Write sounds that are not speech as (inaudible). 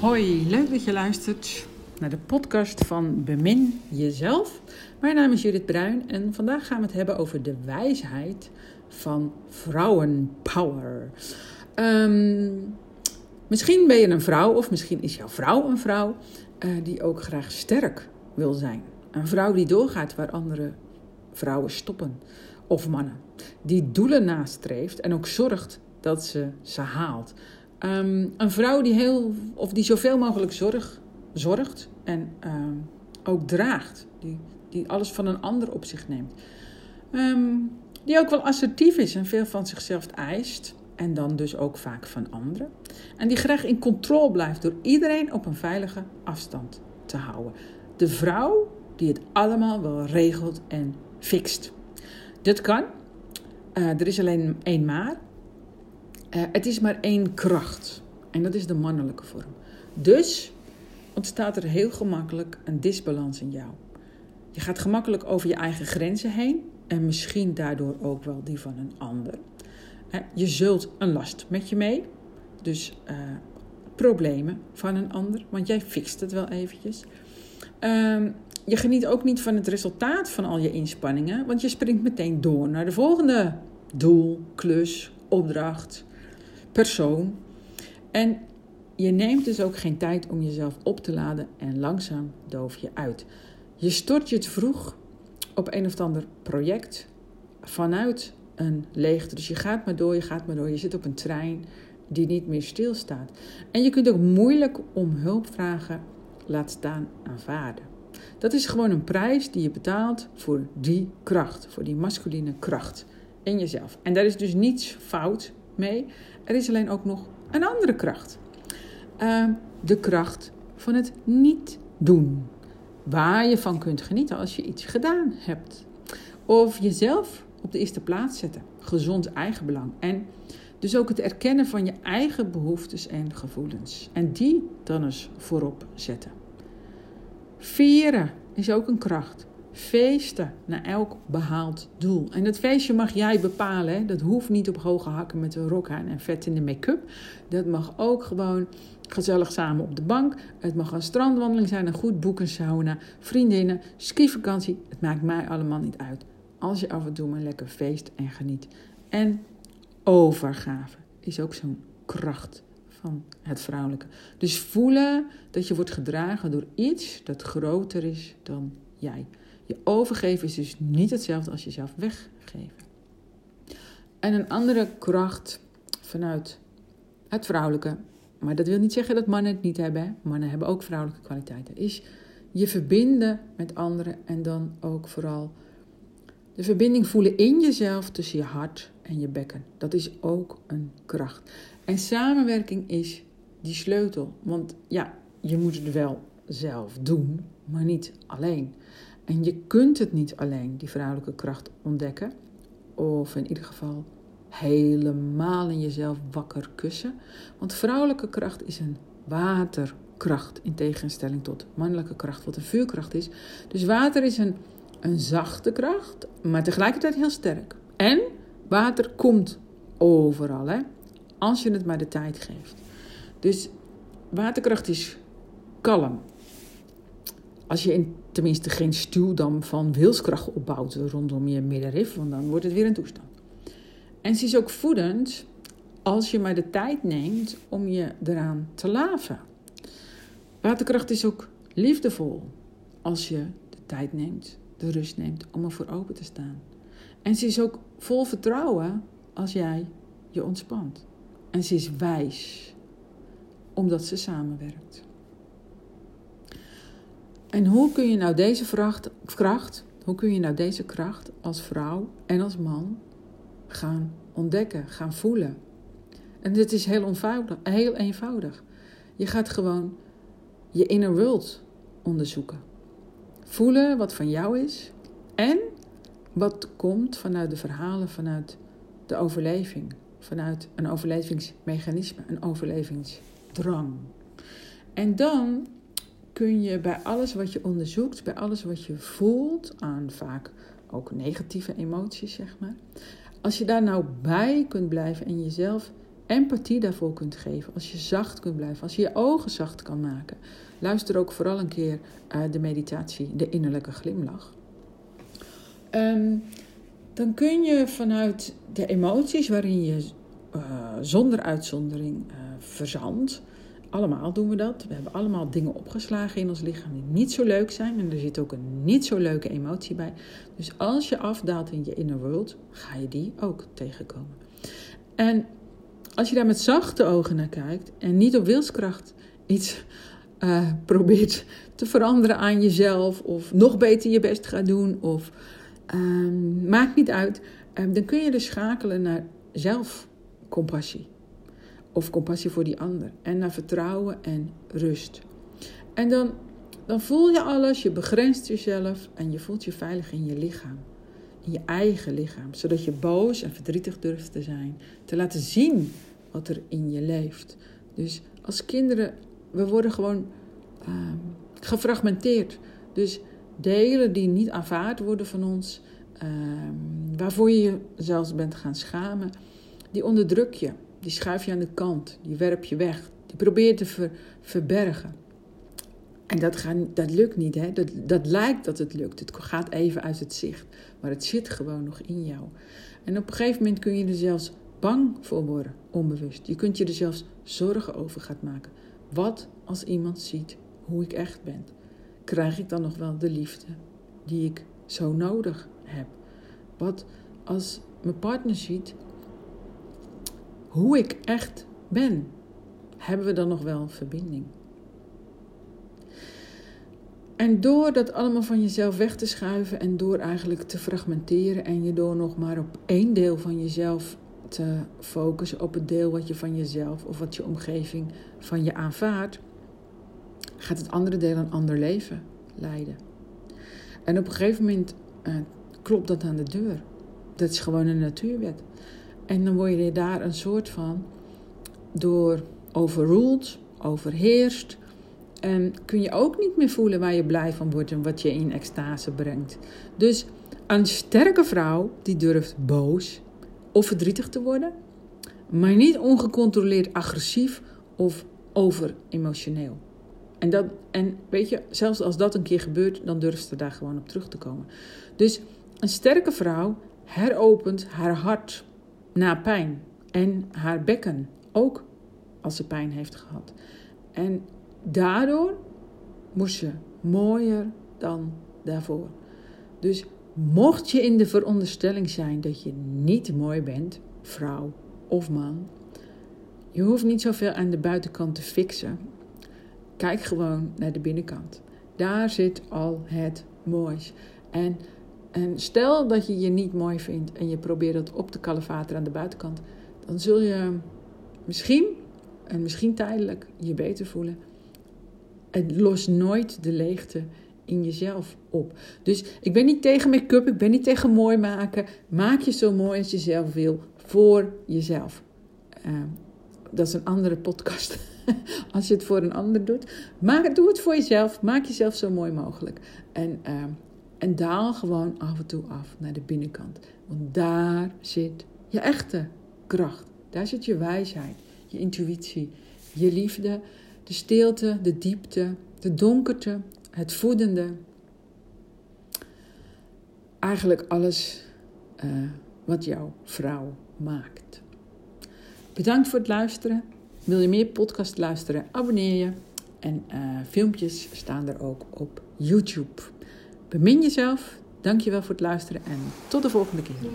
Hoi, leuk dat je luistert naar de podcast van Bemin Jezelf. Mijn naam is Judith Bruin en vandaag gaan we het hebben over de wijsheid van vrouwenpower. Um, misschien ben je een vrouw of misschien is jouw vrouw een vrouw uh, die ook graag sterk wil zijn. Een vrouw die doorgaat waar andere vrouwen stoppen of mannen. Die doelen nastreeft en ook zorgt dat ze ze haalt. Um, een vrouw die, heel, of die zoveel mogelijk zorg, zorgt en um, ook draagt. Die, die alles van een ander op zich neemt. Um, die ook wel assertief is en veel van zichzelf eist. En dan dus ook vaak van anderen. En die graag in controle blijft door iedereen op een veilige afstand te houden. De vrouw die het allemaal wel regelt en fixt. Dat kan. Uh, er is alleen één maar. Uh, het is maar één kracht. En dat is de mannelijke vorm. Dus ontstaat er heel gemakkelijk een disbalans in jou. Je gaat gemakkelijk over je eigen grenzen heen. En misschien daardoor ook wel die van een ander. Uh, je zult een last met je mee. Dus problemen van een ander. Want jij fixt het wel eventjes. Je geniet ook niet van het resultaat van al je inspanningen. Want je springt meteen door naar de volgende doel, klus, opdracht persoon. En je neemt dus ook geen tijd om jezelf op te laden en langzaam doof je uit. Je stort je het vroeg op een of ander project vanuit een leegte. Dus je gaat maar door, je gaat maar door. Je zit op een trein die niet meer stilstaat. En je kunt ook moeilijk om hulp vragen, laat staan aanvaarden. Dat is gewoon een prijs die je betaalt voor die kracht, voor die masculine kracht in jezelf. En daar is dus niets fout mee. Er is alleen ook nog een andere kracht. Uh, de kracht van het niet doen. Waar je van kunt genieten als je iets gedaan hebt. Of jezelf op de eerste plaats zetten. Gezond eigenbelang. En dus ook het erkennen van je eigen behoeftes en gevoelens. En die dan eens voorop zetten. Vieren is ook een kracht feesten naar elk behaald doel. En dat feestje mag jij bepalen. Hè? Dat hoeft niet op hoge hakken met een rok aan en vet in de make-up. Dat mag ook gewoon gezellig samen op de bank. Het mag een strandwandeling zijn, een goed boek, een sauna, vriendinnen, skivakantie. Het maakt mij allemaal niet uit. Als je af en toe maar lekker feest en geniet. En overgave is ook zo'n kracht van het vrouwelijke. Dus voelen dat je wordt gedragen door iets dat groter is dan jij. Je overgeven is dus niet hetzelfde als jezelf weggeven. En een andere kracht vanuit het vrouwelijke, maar dat wil niet zeggen dat mannen het niet hebben. Mannen hebben ook vrouwelijke kwaliteiten. Is je verbinden met anderen en dan ook vooral de verbinding voelen in jezelf tussen je hart en je bekken. Dat is ook een kracht. En samenwerking is die sleutel. Want ja, je moet het wel zelf doen, maar niet alleen. En je kunt het niet alleen, die vrouwelijke kracht, ontdekken. Of in ieder geval helemaal in jezelf wakker kussen. Want vrouwelijke kracht is een waterkracht. In tegenstelling tot mannelijke kracht, wat een vuurkracht is. Dus water is een, een zachte kracht, maar tegelijkertijd heel sterk. En water komt overal, hè? Als je het maar de tijd geeft. Dus waterkracht is kalm. Als je in tenminste geen stuwdam van wilskracht opbouwt rondom je middenrif, want dan wordt het weer een toestand. En ze is ook voedend als je maar de tijd neemt om je eraan te laven. Waterkracht is ook liefdevol als je de tijd neemt, de rust neemt om ervoor open te staan. En ze is ook vol vertrouwen als jij je ontspant. En ze is wijs omdat ze samenwerkt. En hoe kun je nou deze kracht, hoe kun je nou deze kracht als vrouw en als man gaan ontdekken, gaan voelen? En dit is heel, heel eenvoudig. Je gaat gewoon je inner world onderzoeken. Voelen wat van jou is en wat komt vanuit de verhalen, vanuit de overleving, vanuit een overlevingsmechanisme, een overlevingsdrang. En dan kun je bij alles wat je onderzoekt, bij alles wat je voelt aan vaak ook negatieve emoties, zeg maar. Als je daar nou bij kunt blijven en jezelf empathie daarvoor kunt geven, als je zacht kunt blijven, als je je ogen zacht kan maken, luister ook vooral een keer uh, de meditatie, de innerlijke glimlach. Um, dan kun je vanuit de emoties waarin je uh, zonder uitzondering uh, verzandt, allemaal doen we dat. We hebben allemaal dingen opgeslagen in ons lichaam die niet zo leuk zijn. En er zit ook een niet zo leuke emotie bij. Dus als je afdaalt in je inner world, ga je die ook tegenkomen. En als je daar met zachte ogen naar kijkt en niet op wilskracht iets uh, probeert te veranderen aan jezelf, of nog beter je best gaat doen, of uh, maakt niet uit, uh, dan kun je dus schakelen naar zelfcompassie of compassie voor die ander. En naar vertrouwen en rust. En dan, dan voel je alles, je begrenst jezelf en je voelt je veilig in je lichaam. In je eigen lichaam. Zodat je boos en verdrietig durft te zijn. Te laten zien wat er in je leeft. Dus als kinderen, we worden gewoon uh, gefragmenteerd. Dus delen die niet aanvaard worden van ons, uh, waarvoor je je zelfs bent gaan schamen, die onderdruk je die schuif je aan de kant, die werp je weg, die probeer te ver, verbergen. En dat, gaat, dat lukt niet, hè? Dat, dat lijkt dat het lukt. Het gaat even uit het zicht, maar het zit gewoon nog in jou. En op een gegeven moment kun je er zelfs bang voor worden, onbewust. Je kunt je er zelfs zorgen over gaan maken. Wat als iemand ziet hoe ik echt ben? Krijg ik dan nog wel de liefde die ik zo nodig heb? Wat als mijn partner ziet hoe ik echt ben, hebben we dan nog wel verbinding? En door dat allemaal van jezelf weg te schuiven en door eigenlijk te fragmenteren en je door nog maar op één deel van jezelf te focussen, op het deel wat je van jezelf of wat je omgeving van je aanvaardt, gaat het andere deel een ander leven leiden. En op een gegeven moment uh, klopt dat aan de deur. Dat is gewoon een natuurwet. En dan word je daar een soort van door overruled, overheerst. En kun je ook niet meer voelen waar je blij van wordt en wat je in extase brengt. Dus een sterke vrouw die durft boos of verdrietig te worden, maar niet ongecontroleerd agressief of overemotioneel. En, dat, en weet je, zelfs als dat een keer gebeurt, dan durft ze daar gewoon op terug te komen. Dus een sterke vrouw heropent haar hart na pijn. En haar bekken ook als ze pijn heeft gehad. En daardoor moest ze mooier dan daarvoor. Dus mocht je in de veronderstelling zijn dat je niet mooi bent, vrouw of man, je hoeft niet zoveel aan de buitenkant te fixen. Kijk gewoon naar de binnenkant. Daar zit al het moois. En stel dat je je niet mooi vindt en je probeert het op te kalevateren aan de buitenkant, dan zul je misschien, en misschien tijdelijk, je beter voelen. Het lost nooit de leegte in jezelf op. Dus ik ben niet tegen make-up, ik ben niet tegen mooi maken. Maak je zo mooi als je zelf wil voor jezelf. Uh, dat is een andere podcast. (laughs) (laughs) als je het voor een ander doet. Maar doe het voor jezelf. Maak jezelf zo mooi mogelijk. En uh, en daal gewoon af en toe af naar de binnenkant. Want daar zit je echte kracht. Daar zit je wijsheid, je intuïtie, je liefde, de stilte, de diepte, de donkerte, het voedende. Eigenlijk alles uh, wat jouw vrouw maakt. Bedankt voor het luisteren. Wil je meer podcast luisteren? Abonneer je. En uh, filmpjes staan er ook op YouTube. Bemin jezelf. Dank je wel voor het luisteren en tot de volgende keer.